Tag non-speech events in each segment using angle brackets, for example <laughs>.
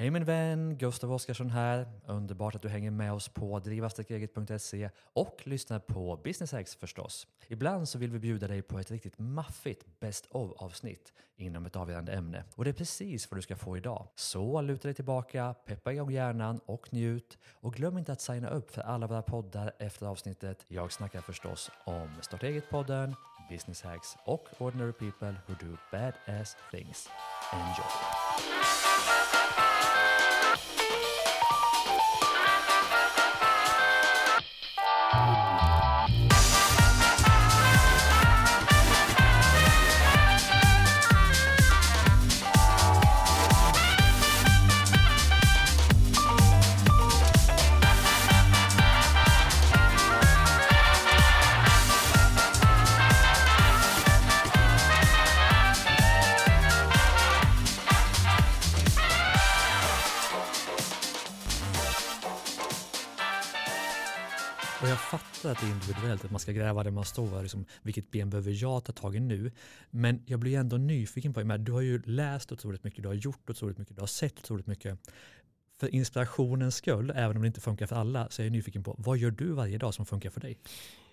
Hej min vän, Gustav Oscarsson här. Underbart att du hänger med oss på drivastarteget.se och lyssnar på Business Hacks förstås. Ibland så vill vi bjuda dig på ett riktigt maffigt Best of avsnitt inom ett avgörande ämne. Och det är precis vad du ska få idag. Så luta dig tillbaka, peppa igång hjärnan och njut. Och glöm inte att signa upp för alla våra poddar efter avsnittet. Jag snackar förstås om Starta eget-podden, Business Hacks och Ordinary People Who Do Badass Things. Enjoy! Att det är individuellt, att man ska gräva där man står, liksom, vilket ben behöver jag ta tag i nu? Men jag blir ändå nyfiken på, du har ju läst otroligt mycket, du har gjort otroligt mycket, du har sett otroligt mycket. För inspirationens skull, även om det inte funkar för alla, så är jag nyfiken på, vad gör du varje dag som funkar för dig?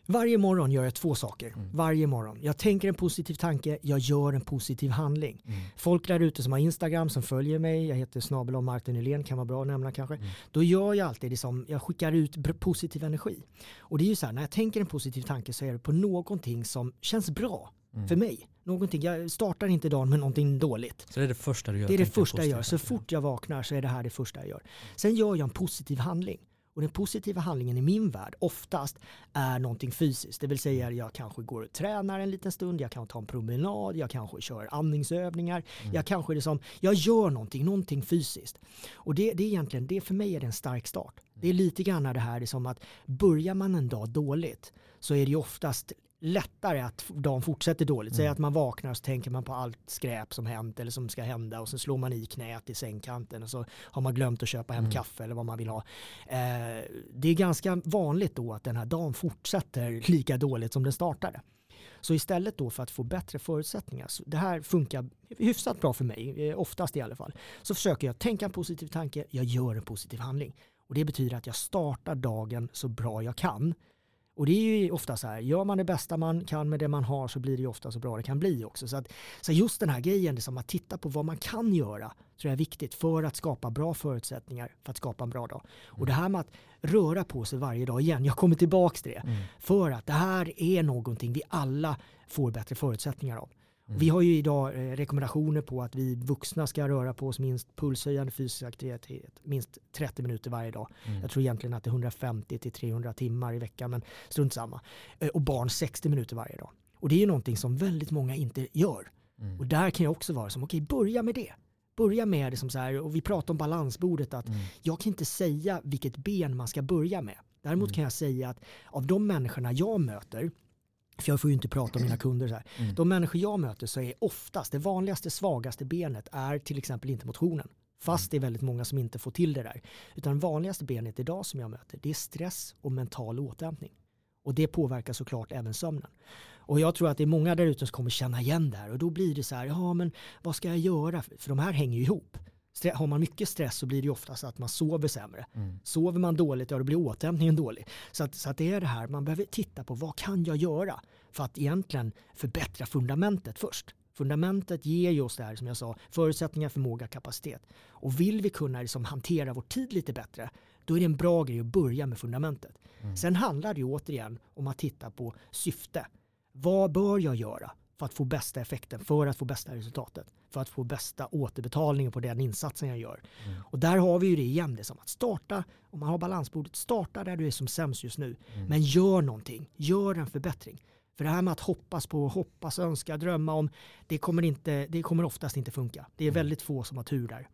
Varje morgon gör jag två saker. Mm. Varje morgon. Jag tänker en positiv tanke, jag gör en positiv handling. Mm. Folk där ute som har Instagram, som följer mig, jag heter snabel om Martin Nylén, kan vara bra att nämna kanske. Mm. Då gör jag alltid det som, jag skickar ut positiv energi. Och det är ju så här, när jag tänker en positiv tanke så är det på någonting som känns bra mm. för mig. Någonting, jag startar inte dagen med någonting dåligt. Så det är det första du gör? Det är det första jag gör. Så fort jag vaknar så är det här det första jag gör. Sen gör jag en positiv handling. Och den positiva handlingen i min värld oftast är någonting fysiskt. Det vill säga jag kanske går och tränar en liten stund, jag kan ta en promenad, jag kanske kör andningsövningar. Mm. Jag kanske liksom, jag gör någonting, någonting fysiskt. Och det, det är egentligen, det för mig är det en stark start. Det är lite grann det här, det som att börjar man en dag dåligt så är det ju oftast lättare att dagen fortsätter dåligt. Säg mm. att man vaknar och så tänker man på allt skräp som hänt eller som ska hända och så slår man i knät i sängkanten och så har man glömt att köpa hem mm. kaffe eller vad man vill ha. Eh, det är ganska vanligt då att den här dagen fortsätter <laughs> lika dåligt som den startade. Så istället då för att få bättre förutsättningar, så det här funkar hyfsat bra för mig, eh, oftast i alla fall, så försöker jag tänka en positiv tanke, jag gör en positiv handling. Och det betyder att jag startar dagen så bra jag kan och det är ju ofta så här, gör man det bästa man kan med det man har så blir det ju ofta så bra det kan bli också. Så, att, så just den här grejen, det som att titta på vad man kan göra, tror jag är viktigt för att skapa bra förutsättningar för att skapa en bra dag. Mm. Och det här med att röra på sig varje dag igen, jag kommer tillbaka till det, mm. för att det här är någonting vi alla får bättre förutsättningar av. Mm. Vi har ju idag eh, rekommendationer på att vi vuxna ska röra på oss minst pulshöjande fysisk aktivitet minst 30 minuter varje dag. Mm. Jag tror egentligen att det är 150 till 300 timmar i veckan men strunt samma. Eh, och barn 60 minuter varje dag. Och det är ju någonting som väldigt många inte gör. Mm. Och där kan jag också vara som, okej okay, börja med det. Börja med det som så här, och vi pratar om balansbordet, att mm. jag kan inte säga vilket ben man ska börja med. Däremot mm. kan jag säga att av de människorna jag möter för jag får ju inte prata om mina kunder så här. Mm. De människor jag möter så är oftast det vanligaste svagaste benet är till exempel inte motionen. Fast det är väldigt många som inte får till det där. Utan vanligaste benet idag som jag möter det är stress och mental återhämtning. Och det påverkar såklart även sömnen. Och jag tror att det är många där ute som kommer känna igen det här. Och då blir det så här, ja men vad ska jag göra? För de här hänger ju ihop har man mycket stress så blir det ju oftast att man sover sämre. Mm. Sover man dåligt, ja då blir återhämtningen dålig. Så, att, så att det är det här, man behöver titta på vad kan jag göra för att egentligen förbättra fundamentet först. Fundamentet ger ju oss det här som jag sa, förutsättningar, förmåga, kapacitet. Och vill vi kunna liksom hantera vår tid lite bättre, då är det en bra grej att börja med fundamentet. Mm. Sen handlar det ju återigen om att titta på syfte. Vad bör jag göra? För att få bästa effekten, för att få bästa resultatet, för att få bästa återbetalningen på den insatsen jag gör. Mm. Och där har vi ju det igen, det som att starta, om man har balansbordet, starta där du är som sämst just nu, mm. men gör någonting, gör en förbättring. För det här med att hoppas på, hoppas, önska, drömma om, det kommer, inte, det kommer oftast inte funka. Det är mm. väldigt få som har tur där.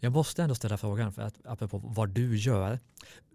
Jag måste ändå ställa frågan, för att, apropå vad du gör.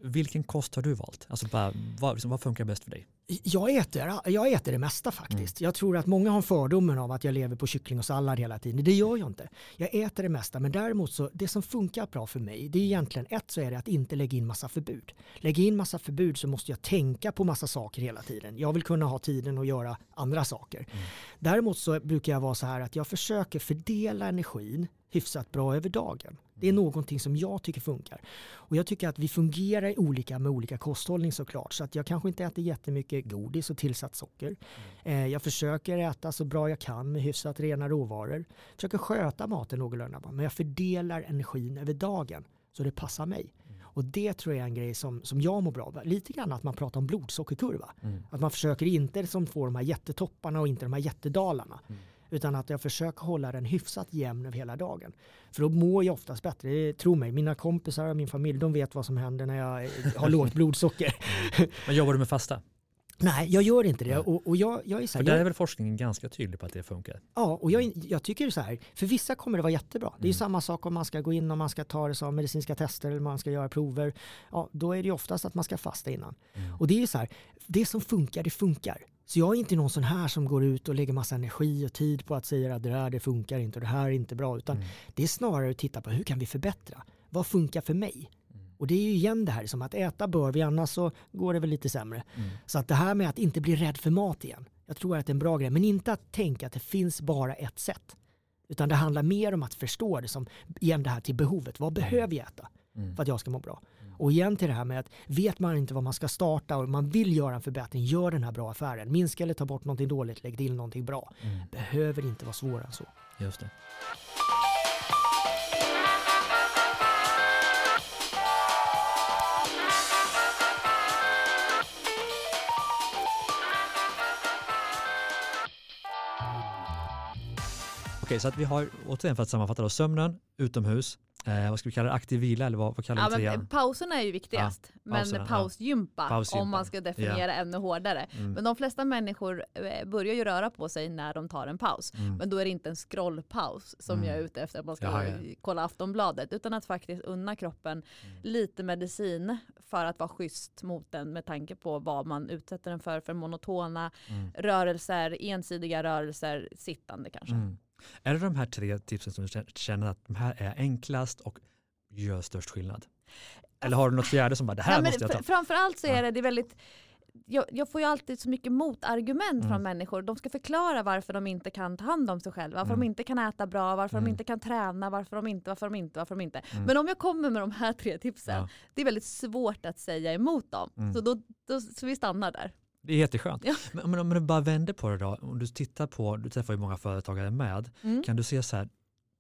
Vilken kost har du valt? Alltså bara, vad, liksom, vad funkar bäst för dig? Jag äter, jag äter det mesta faktiskt. Jag tror att många har fördomen av att jag lever på kyckling och sallad hela tiden. Det gör jag inte. Jag äter det mesta men däremot så det som funkar bra för mig det är egentligen ett så är det att inte lägga in massa förbud. Lägger in massa förbud så måste jag tänka på massa saker hela tiden. Jag vill kunna ha tiden att göra andra saker. Mm. Däremot så brukar jag vara så här att jag försöker fördela energin hyfsat bra över dagen. Det är någonting som jag tycker funkar. Och jag tycker att vi fungerar olika med olika kosthållning såklart. Så att jag kanske inte äter jättemycket godis och tillsatt socker. Eh, jag försöker äta så bra jag kan med hyfsat rena råvaror. Försöker sköta maten någorlunda. Men jag fördelar energin över dagen så det passar mig. Och det tror jag är en grej som, som jag mår bra av. Lite grann att man pratar om blodsockerkurva. Mm. Att man försöker inte som få de här jättetopparna och inte de här jättedalarna. Mm. Utan att jag försöker hålla den hyfsat jämn över hela dagen. För då mår jag oftast bättre. Det- Tro mig, mina kompisar och min familj de vet vad som händer när jag har lågt blodsocker. <laughs> Men jobbar du med fasta? Nej, jag gör inte det. Och, och jag, jag är så För här, där är väl forskningen ganska tydlig på att det funkar? ja, och jag, jag tycker så här, för vissa kommer det vara jättebra. Det är Mm. samma sak om man ska gå in och man ska ta det som medicinska tester eller man ska göra prover. Ja, då är det oftast att man ska fasta innan. Mm. Och det är så här, det som funkar, det funkar. Så jag är inte någon sån här som går ut och lägger massa energi och tid på att säga att det här det funkar inte och det här är inte bra. Utan Mm. det är snarare att titta på hur kan vi förbättra? Vad funkar för mig? Mm. Och det är ju igen det här som att äta bör vi annars så går det väl lite sämre. Mm. Så att det här med att inte bli rädd för mat igen. Jag tror att det är en bra grej. Men inte att tänka att det finns bara ett sätt. Utan det handlar mer om att förstå det som igen det här till behovet. Vad behöver jag äta Mm. för att jag ska må bra? Och igen till det här med att vet man inte vad man ska starta och man vill göra en förbättring, gör den här bra affären. Minska eller ta bort någonting dåligt, lägg till någonting bra. Mm. Behöver inte vara svårare än så. Just det. Okej, så att vi har återigen för att sammanfatta då, sömnen, utomhus, eh, vad ska vi kalla det, aktiv vila eller vad, vad kallar Ja, vi det men pauserna är ju viktigast. pauserna, ja. men pausgympa, Pausgympa. om man ska definiera ännu hårdare. Mm. Men de flesta människor eh, börjar ju röra på sig när de tar en paus. Mm. Men då är det inte en scrollpaus som Mm. jag är ute efter att man ska Jaha, ja. kolla Aftonbladet. Utan att faktiskt unna kroppen Mm. lite medicin för att vara schysst mot den med tanke på vad man utsätter den för. För monotona Mm. rörelser, ensidiga rörelser, sittande kanske. Är det de här tre tipsen som du känner att de här är enklast och gör störst skillnad? Eller har du något fjärde som bara, det här Nej, måste jag ta? fr- Framförallt så är det, det är väldigt jag, jag får ju alltid så mycket motargument Mm. från människor. De ska förklara varför de inte kan ta hand om sig själva, varför Mm. de inte kan äta bra, varför Mm. de inte kan träna, varför de inte, varför de inte, varför de inte. Mm. Men om jag kommer med de här tre tipsen, Ja. det är väldigt svårt att säga emot dem. Mm. Så, då, då, så vi stannar där. Det är jätteskönt. Ja. Men, men om du bara vänder på det då, om du tittar på, du träffar ju många företagare med, Mm. kan du se så här,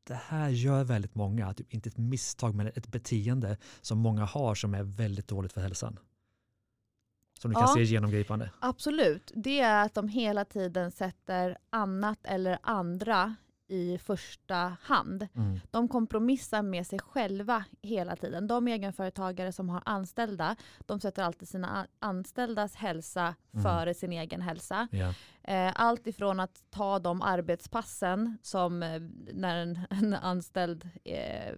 det här gör väldigt många, typ inte ett misstag men ett beteende som många har som är väldigt dåligt för hälsan. Som du kan Ja. se genomgripande. Absolut, det är att de hela tiden sätter annat eller andra i första hand. Mm. De kompromissar med sig själva hela tiden. De egenföretagare som har anställda, de sätter alltid sina anställdas hälsa Mm. före sin egen hälsa. Ja. Eh, Allt ifrån att ta de arbetspassen som eh, när en, <laughs> en anställd eh,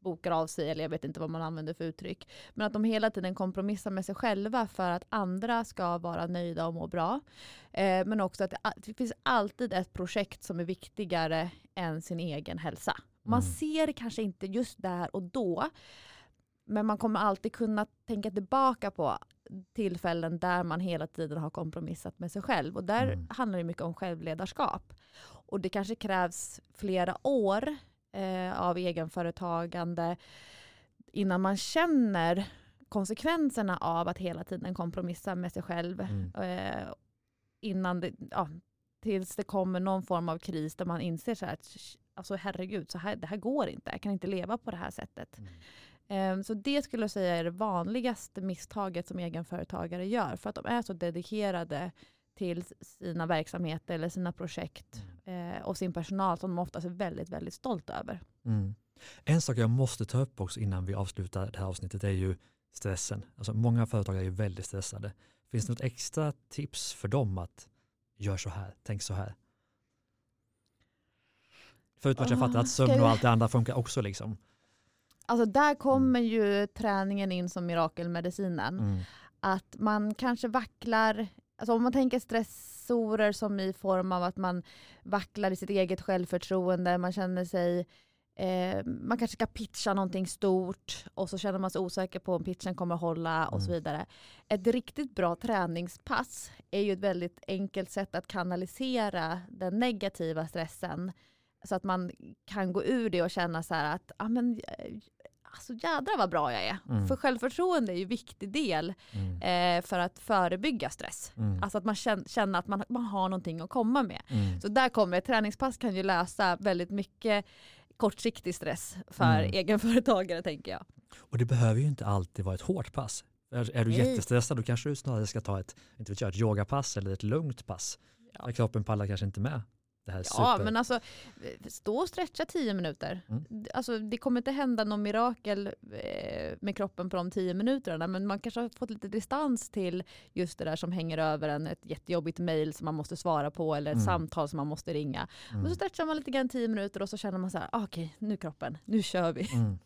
bokar av sig, eller jag vet inte vad man använder för uttryck. Men att de hela tiden kompromissar med sig själva för att andra ska vara nöjda och må bra. Eh, men också att det, det finns alltid ett projekt som är viktigare än sin egen hälsa. Man Mm. ser kanske inte just där och då, men man kommer alltid kunna tänka tillbaka på tillfällen där man hela tiden har kompromissat med sig själv. Och där Mm. handlar det mycket om självledarskap. Och det kanske krävs flera år eh, av egenföretagande innan man känner konsekvenserna av att hela tiden kompromissa med sig själv. Mm. Eh, innan det, ja, tills det kommer någon form av kris där man inser så här att alltså herregud, så här, det här går inte. Jag kan inte leva på det här sättet. Mm. Ehm, Så det skulle jag säga är det vanligaste misstaget som egenföretagare gör. För att de är så dedikerade till sina verksamheter eller sina projekt eh, och sin personal som de oftast är väldigt, väldigt stolt över. Mm. En sak jag måste ta upp också innan vi avslutar det här avsnittet är ju stressen. Alltså många företagare är väldigt stressade. Finns det något extra tips för dem att gör så här, tänk så här? Förutom att jag fattar att ska sömn och allt det andra funkar också liksom. Alltså där kommer ju träningen in som mirakelmedicinen. Mm. Att man kanske vacklar alltså om man tänker stressorer som i form av att man vacklar i sitt eget självförtroende, man känner sig Eh, man kanske ska pitcha någonting stort och så känner man sig osäker på om pitchen kommer hålla och så Mm. vidare. Ett riktigt bra träningspass är ju ett väldigt enkelt sätt att kanalisera den negativa stressen så att man kan gå ur det och känna så här att ah, men, alltså jädrar vad bra jag är. Mm. För självförtroende är ju en viktig del Mm. eh, för att förebygga stress. Mm. Alltså att man känner, att man, man har någonting att komma med. Mm. Så där kommer ett träningspass kan ju lösa väldigt mycket kortsiktig stress för Mm. egenföretagare tänker jag. Och det behöver ju inte alltid vara ett hårt pass. Är, är du Nej. jättestressad då kanske du snarare ska ta ett, inte vet jag, ett yogapass eller ett lugnt pass. Ja. Kroppen pallar kanske inte med. Ja, super... men alltså stå och stretcha tio minuter. Mm. Alltså, det kommer inte hända någon mirakel eh, med kroppen på de tio minuterna, men man kanske har fått lite distans till just det där som hänger över en, ett jättejobbigt mejl som man måste svara på eller ett Mm. samtal som man måste ringa. Mm. Och så stretchar man lite grann tio minuter och så känner man så här, ah, okej, nu kroppen, nu kör vi. Mm.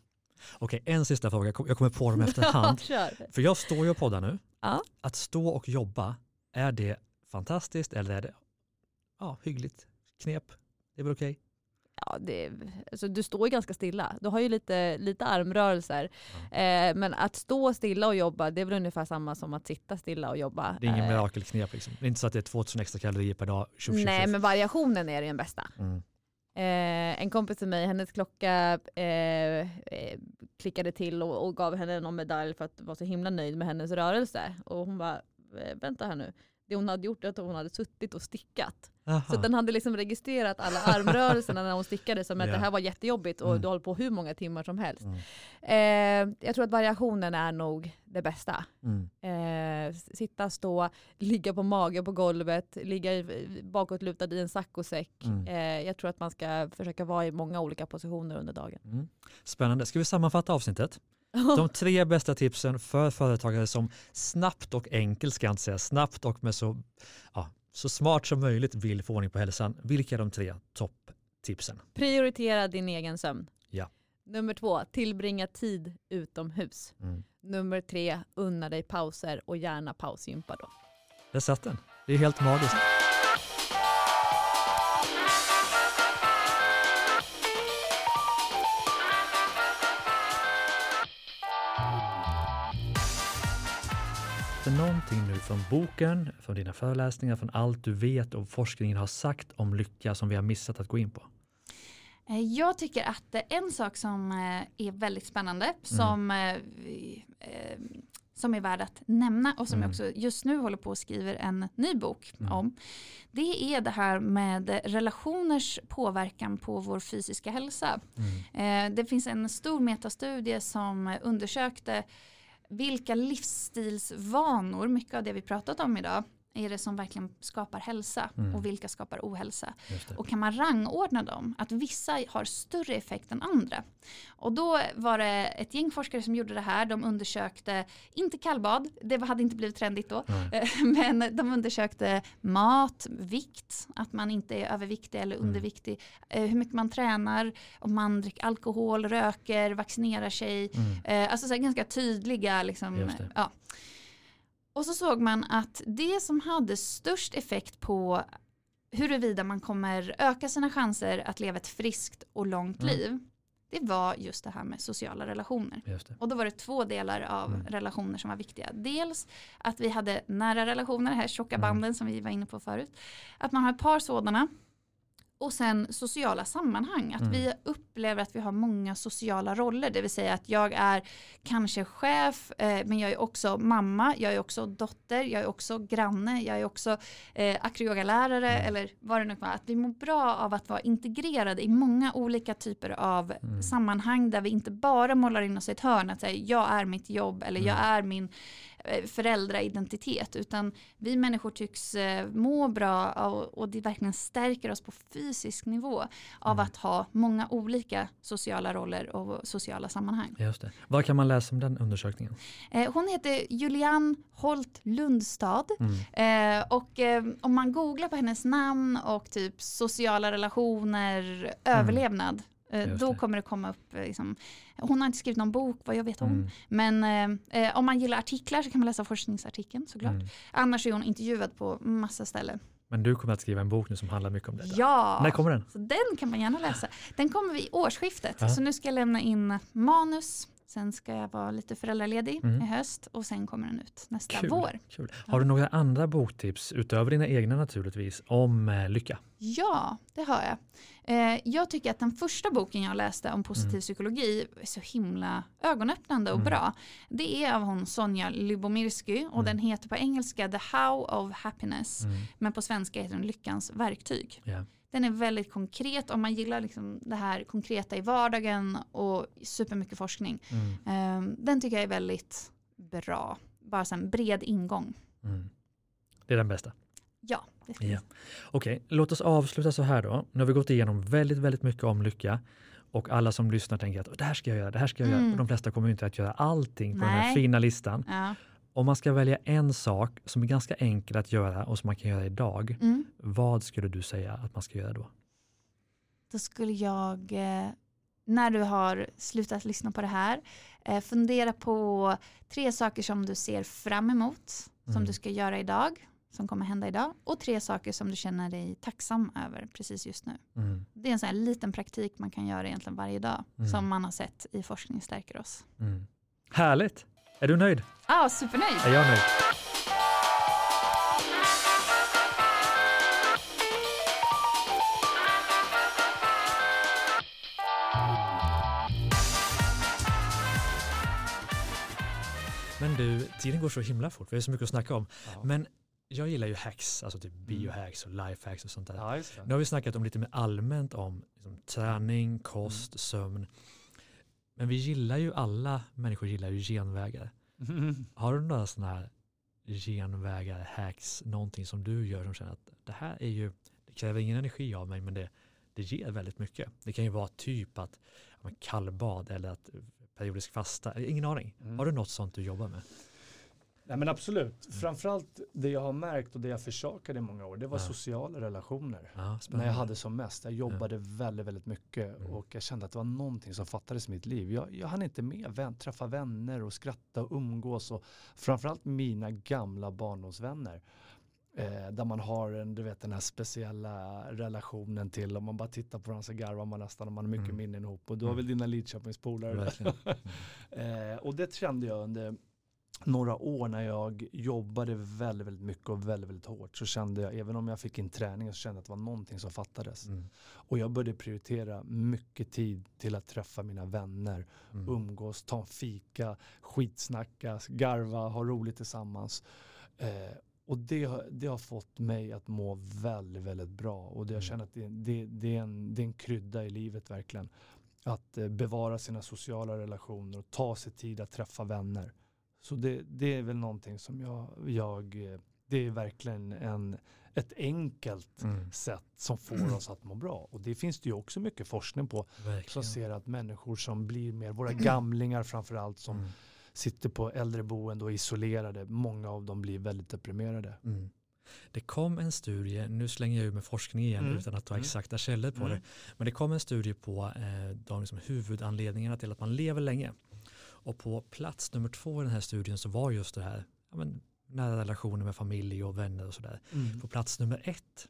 Okej, en sista fråga. Jag kom- Jag kommer på dem efterhand. <laughs> kör. För jag står ju och poddar nu. Ja. Att stå och jobba, är det fantastiskt eller är det ja, hyggligt knep? Det är väl okej? Ja, det, alltså, du står ju ganska stilla. Du har ju lite, lite armrörelser. Eh, men att stå stilla och jobba, det är väl ungefär samma som att sitta stilla och jobba. Det är ingen Eh, mirakelknep. Liksom. Det är inte så att det är 2000 extra kalorier per dag. Tjoff, tjoff, Nej, men variationen är den bästa. Mm. Eh, en kompis till mig, hennes klocka eh, eh, klickade till och, och gav henne någon medalj för att vara så himla nöjd med hennes rörelse. Och hon bara, eh, vänta här nu. Det hon hade gjort är att hon hade suttit och stickat. Aha. Så den hade liksom registrerat alla armrörelserna när hon stickade som att Ja. det här var jättejobbigt och Mm. du håller på hur många timmar som helst. Mm. Eh, jag tror att variationen är nog det bästa. Mm. Eh, sitta, stå, ligga på mage på golvet, ligga i- bakåtlutad i en saccosäck. Mm. Eh, jag tror att man ska försöka vara i många olika positioner under dagen. Mm. Spännande. Ska vi sammanfatta avsnittet? <laughs> De tre bästa tipsen för företagare som snabbt och enkelt, ska jag inte säga snabbt och med så, ja, så smart som möjligt vill få ordning på hälsan. Vilka är de tre topptipsen? Prioritera din egen sömn. Ja. Nummer två, tillbringa tid utomhus. Mm. Nummer tre, unna dig pauser och gärna pausgympa då. Där satt den. Det är helt magiskt. För någonting nu från boken, från dina föreläsningar, från allt du vet och forskningen har sagt om lycka som vi har missat att gå in på? Eh, Jag tycker att eh, en sak som eh, är väldigt spännande, som, eh, vi, eh, som är värd att nämna och som Mm. jag också just nu håller på och skriver en ny bok Mm. om, det är det här med relationers påverkan på vår fysiska hälsa. Mm. Det finns en stor metastudie som undersökte vilka livsstilsvanor, mycket av det vi pratat om idag, är det som verkligen skapar hälsa Mm. och vilka skapar ohälsa. Och kan man rangordna dem, att vissa har större effekt än andra. Och då var det ett gäng forskare som gjorde det här. De undersökte, inte kallbad, det hade inte blivit trendigt då. Nej. <laughs> Men de undersökte mat, vikt, att man inte är överviktig eller Mm. underviktig. eh, Hur mycket man tränar, om man dricker alkohol, röker, vaccinerar sig. Mm. Eh, Alltså så ganska tydliga liksom, ja. Och så såg man att det som hade störst effekt på huruvida man kommer öka sina chanser att leva ett friskt och långt Mm. liv, det var just det här med sociala relationer. Och då var det två delar av Mm. relationer som var viktiga. Dels att vi hade nära relationer, här tjocka Mm. banden som vi var inne på förut. Att man har ett par sådana. Och sen sociala sammanhang, att Mm. vi upplever att vi har många sociala roller, det vill säga att jag är kanske chef, eh, men jag är också mamma, jag är också dotter, jag är också granne, jag är också eh, akroyogalärare Mm. eller vad det nu kan vara. Att vi mår bra av att vara integrerade i många olika typer av Mm. sammanhang där vi inte bara målar in oss i ett hörn, att säga jag är mitt jobb eller jag Mm. är min föräldraidentitet, utan vi människor tycks eh, må bra och det verkligen stärker oss på fysisk nivå av Mm. att ha många olika sociala roller och sociala sammanhang. Just det. Vad kan man läsa om den undersökningen? Eh, hon heter Julianne Holt Lundstad Mm. Eh, och eh, om man googlar på hennes namn och typ sociala relationer, överlevnad, Eh, Just då det. kommer det komma upp, eh, liksom, hon har inte skrivit någon bok vad jag vet om. Mm. Men eh, eh, om man gillar artiklar så kan man läsa forskningsartikeln såklart. Mm. Annars är hon intervjuad på massa ställen. Men du kommer att skriva en bok nu som handlar mycket om detta. Ja! När kommer den? Så den kan man gärna läsa. Den kommer vid årsskiftet. Ja. Så nu ska jag lämna in manus. Sen ska jag vara lite föräldraledig Mm. i höst och sen kommer den ut nästa Kul. vår. Kul. Har du några andra boktips, utöver dina egna naturligtvis, om eh, lycka? Ja, det har jag. Eh, jag tycker att den första boken jag läste om positiv Mm. psykologi är så himla ögonöppnande och Mm. bra. Det är av hon Sonja Lyubomirsky och Mm. den heter på engelska The How of Happiness. Mm. Men på svenska heter den Lyckans verktyg. Ja. Den är väldigt konkret om man gillar liksom det här konkreta i vardagen och supermycket forskning. Mm. Eh, den tycker jag är väldigt bra. Bara en bred ingång. Mm. Det är den bästa. Ja. Ja. Okej, låt oss avsluta så här då. Nu har vi gått igenom väldigt, väldigt mycket om lycka och alla som lyssnar tänker att det här ska jag göra, det här ska jag göra. Mm. Och de flesta kommer inte att göra allting på den här Nej. fina listan. Ja. Om man ska välja en sak som är ganska enkel att göra och som man kan göra idag, Mm. vad skulle du säga att man ska göra då? Då skulle jag, eh, när du har slutat lyssna på det här, eh, fundera på tre saker som du ser fram emot, som Mm. du ska göra idag, som kommer hända idag, och tre saker som du känner dig tacksam över precis just nu. Mm. Det är en sån här liten praktik man kan göra egentligen varje dag, Mm. som man har sett i forskning stärker oss. Mm. Härligt! Är du nöjd? Ja, ah, supernöjd! Är jag nöjd? Men du, tiden går så himla fort. Vi har så mycket att snacka om. Ja. Men jag gillar ju hacks, alltså typ Mm. biohacks och lifehacks och sånt där. Ja, just Nu har vi snackat om lite mer allmänt om liksom, träning, kost, Mm. sömn. Men vi gillar ju, alla människor gillar ju genvägar. Mm. <laughs> Har du några sådana här genvägar, hacks, någonting som du gör som känner att det här är ju, det kräver ingen energi av mig men det, det ger väldigt mycket. Det kan ju vara typ att ja, kallbad eller att periodisk fasta, ingen aning. Mm. Har du något sånt du jobbar med? Nej men absolut. Framförallt det jag har märkt och det jag försakade i många år, det var Ja. sociala relationer. Ja, När jag hade som mest. Jag jobbade väldigt, väldigt mycket Mm. och jag kände att det var någonting som fattades i mitt liv. Jag, jag hann inte med vän, träffa vänner och skratta och umgås och framförallt mina gamla barndomsvänner. Eh, där man har en, du vet, den här speciella relationen till, om man bara tittar på varandra så garvar man nästan och man har mycket Mm. minnen ihop. Och du har Mm. väl dina Lidköpingspolare. Verkligen. <laughs> Eh, och det kände jag under några år när jag jobbade väldigt, väldigt mycket och väldigt, väldigt hårt. Så kände jag, även om jag fick in träningen, så kände jag att det var någonting som fattades. Mm. Och jag började prioritera mycket tid till att träffa mina vänner, Mm. umgås, ta en fika, skitsnacka, garva, ha roligt tillsammans. Eh, och det, har- det har fått mig att må väldigt, väldigt bra. Och det, jag Mm. känner att det, det, det, är en, det är en krydda i livet verkligen. Att eh, bevara sina sociala relationer och ta sig tid att träffa vänner. Så det, det är väl någonting som jag, jag det är verkligen en, ett enkelt Mm. sätt som får oss att må bra. Och det finns det ju också mycket forskning på som Verkligen. ser att människor som blir mer, våra gamlingar framförallt som Mm. sitter på äldreboende och isolerade, många av dem blir väldigt deprimerade. Mm. Det kom en studie, nu slänger jag ur med forskning igen Mm. utan att ta Mm. exakta källor på Mm. det, men det kom en studie på eh, de liksom huvudanledningarna till att man lever länge. Och på plats nummer två i den här studien så var just det här, ja, men, nära relationer med familj och vänner och sådär. På plats nummer ett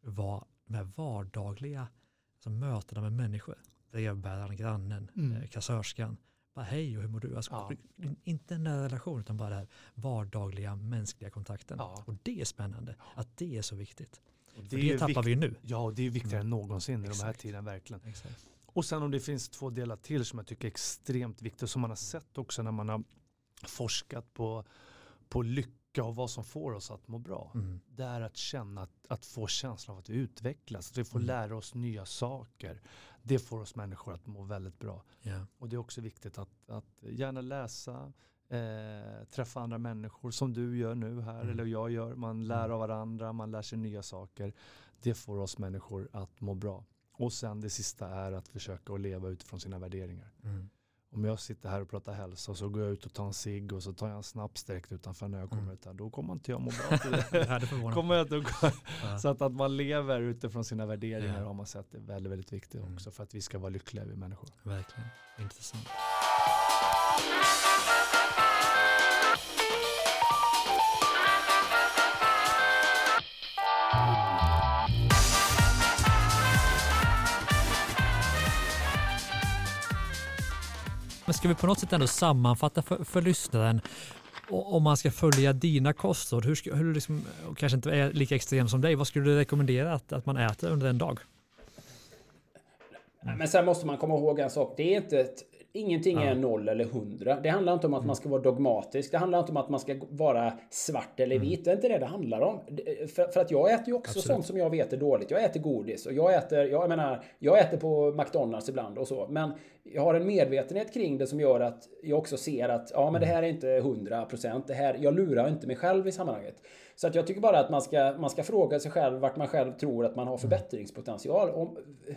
var de här vardagliga alltså mötena med människor. Brevbäraren, grannen, Mm. eh, kassörskan. Bara hej och hur mår du? Alltså, Ja. Inte en nära relation utan bara den här vardagliga mänskliga kontakten. Ja. Och det är spännande att det är så viktigt. Och det, är tappar vi ju nu. Ja, och det är viktigare än någonsin i de här Exakt. tiden verkligen. Exakt. Och sen om det finns två delar till som jag tycker är extremt viktiga, som man har sett också när man har forskat på, på lycka och vad som får oss att må bra. Mm. Det är att känna, att, att få känslan av att vi utvecklas, att vi får Mm. lära oss nya saker. Det får oss människor att må väldigt bra. Ja. Och det är också viktigt att, att gärna läsa, eh, träffa andra människor som du gör nu här Mm. eller jag gör. Man lär Mm. av varandra, man lär sig nya saker. Det får oss människor att må bra. Och sen det sista är att försöka att leva utifrån sina värderingar. Mm. om jag sitter här och pratar hälsa och så går jag ut och tar en cigg och så tar jag en snaps direkt utanför när jag kommer Mm. ut här. Då kommer inte jag må bra till det. <laughs> Kommer jag att. Så att, att man lever utifrån sina värderingar Ja. har man sett är väldigt, väldigt viktigt Mm. också för att vi ska vara lyckliga vi människor. Verkligen. Intressant. Ska vi på något sätt ändå sammanfatta för, för lyssnaren om man ska följa dina kostråd, hur, hur liksom, och kanske inte är lika extrem som dig, vad skulle du rekommendera att, att man äter under en dag? Mm. Men sen måste man komma ihåg en sak. Det är inte ett, ingenting är noll eller hundra. Det handlar inte om att man ska vara dogmatisk. Det handlar inte om att man ska vara svart eller vit. Det är inte det det handlar om. Det- För, för att jag äter ju också Absolut. sånt som jag vet är dåligt. Jag äter godis och jag äter, jag menar, jag äter på McDonalds ibland och så. Men jag har en medvetenhet kring det som gör att jag också ser att ja, men det här är inte 100 procent. Det här, jag lurar inte mig själv i sammanhanget. Så att jag tycker bara att man ska, man ska fråga sig själv vart man själv tror att man har förbättringspotential. Om,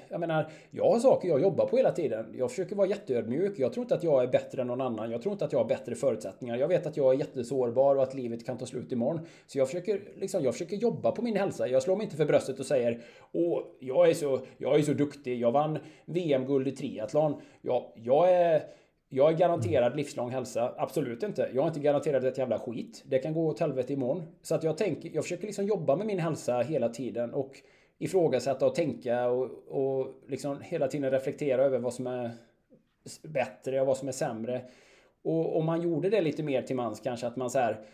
jag menar, jag har saker jag jobbar på hela tiden. Jag försöker vara jätteödmjuk. Jag tror inte att jag är bättre än någon annan. Jag tror inte att jag har bättre förutsättningar. Jag vet att jag är jättesårbar och att livet kan ta slut imorgon. Så jag försöker, liksom, jag försöker jobba på min hälsa. Jag slår mig inte för bröstet och säger Åh, jag är så, jag är så duktig. Jag vann VM-guld i triathlon. Ja, jag är jag är garanterad livslång hälsa. Absolut inte. Jag är inte garanterad ett jävla skit. Det kan gå åt helvete imorgon. Så att jag tänker, jag försöker liksom jobba med min hälsa hela tiden och ifrågasätta och tänka och, och liksom hela tiden reflektera över vad som är bättre och vad som är sämre. Och om man gjorde det lite mer till mans kanske att man så här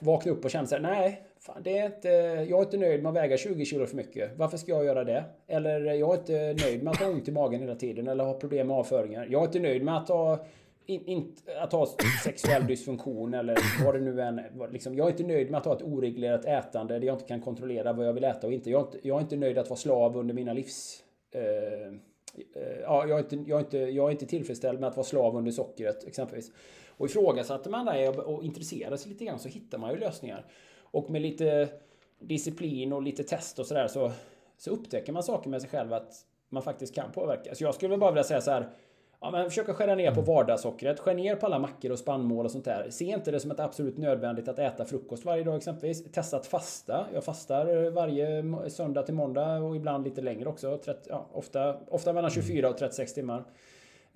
vakna upp och känna så här, nej, fan, det är inte, jag är inte nöjd med att väga 20 kilo för mycket. Varför ska jag göra det? Eller jag är inte nöjd med att ha ont i magen hela tiden eller ha problem med avföringar. Jag är inte nöjd med att ha in, in, att ha sexuell dysfunktion eller vad det nu än är. Liksom, Jag är inte nöjd med att ha ett oreglerat ätande där jag inte kan kontrollera vad jag vill äta och inte. Jag är inte, jag är inte nöjd att vara slav under mina livs... Eh, eh ja, jag, är inte, jag, är inte, jag är inte tillfredsställd med att vara slav under sockret exempelvis. Och ifrågasätter man det och intresserar sig lite grann så hittar man ju lösningar. Och med lite disciplin och lite test och sådär så, så upptäcker man saker med sig själv att man faktiskt kan påverka. Så jag skulle bara vilja säga så här. Ja, men försöka skära ner på vardagssockret. Skär ner på alla mackor och spannmål och sånt där. Se inte det som ett absolut nödvändigt att äta frukost varje dag exempelvis. Testa att fasta. Jag fastar varje söndag till måndag och ibland lite längre också. 30, ja, ofta, ofta mellan 24 och 36 timmar.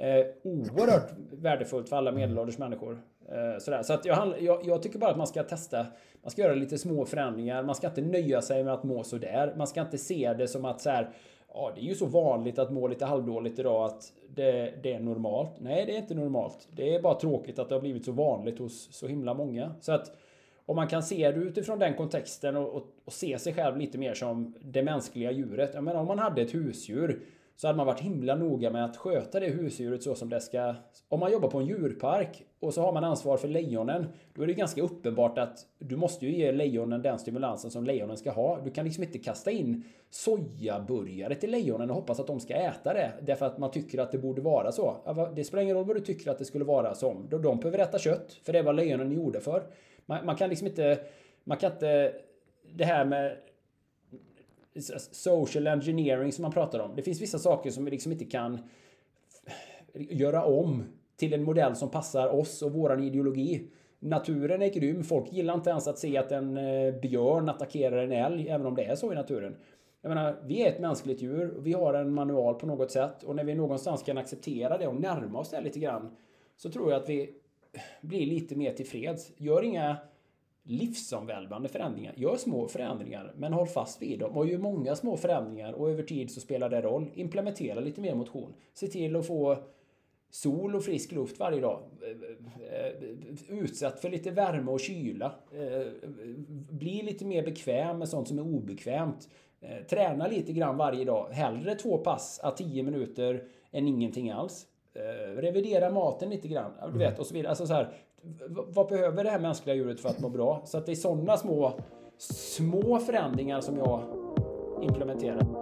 Eh, oerhört värdefullt för alla medelålders människor. Eh, sådär. Så att jag, jag, jag tycker bara att man ska testa. Man ska göra lite små förändringar. Man ska inte nöja sig med att må sådär. Man ska inte se det som att så här, ja, det är ju så vanligt att må lite halvdåligt idag att det, det är normalt. Nej, det är inte normalt. Det är bara tråkigt att det har blivit så vanligt hos så himla många. Så att om man kan se det utifrån den kontexten och, och, och se sig själv lite mer som det mänskliga djuret. Jag menar om man hade ett husdjur så hade man varit himla noga med att sköta det husdjuret så som det ska. Om man jobbar på en djurpark och så har man ansvar för lejonen. Då är det ganska uppenbart att du måste ju ge lejonen den stimulansen som lejonen ska ha. Du kan liksom inte kasta in sojaburgare till lejonen och hoppas att de ska äta det. Därför att man tycker att det borde vara så. Det spelar ingen roll vad du tycker att det skulle vara som. De behöver äta kött. För det är vad lejonen gjorde för. Man, man kan liksom inte... Man kan inte... Det här med social engineering som man pratar om. Det finns vissa saker som vi liksom inte kan göra om till en modell som passar oss och våran ideologi. Naturen är grym. Folk gillar inte ens att se att en eh, björn attackerar en älg, även om det är så i naturen. Jag menar, vi är ett mänskligt djur. Vi har en manual på något sätt och när vi någonstans kan acceptera det och närma oss det lite grann så tror jag att vi blir lite mer tillfreds. Gör inga livsomvälvande förändringar. Gör små förändringar, men håll fast vid dem. Och gör många små förändringar och över tid så spelar det roll. Implementera lite mer motion. Se till att få sol och frisk luft varje dag. Utsatt för lite värme och kyla. Bli lite mer bekväm med sånt som är obekvämt. Träna lite grann varje dag. Hellre två pass à tio minuter än ingenting alls. Revidera maten lite grann. Du vet, och så vidare. Alltså så här, vad behöver det här mänskliga djuret för att må bra? Så att det är sådana små, små förändringar som jag implementerar.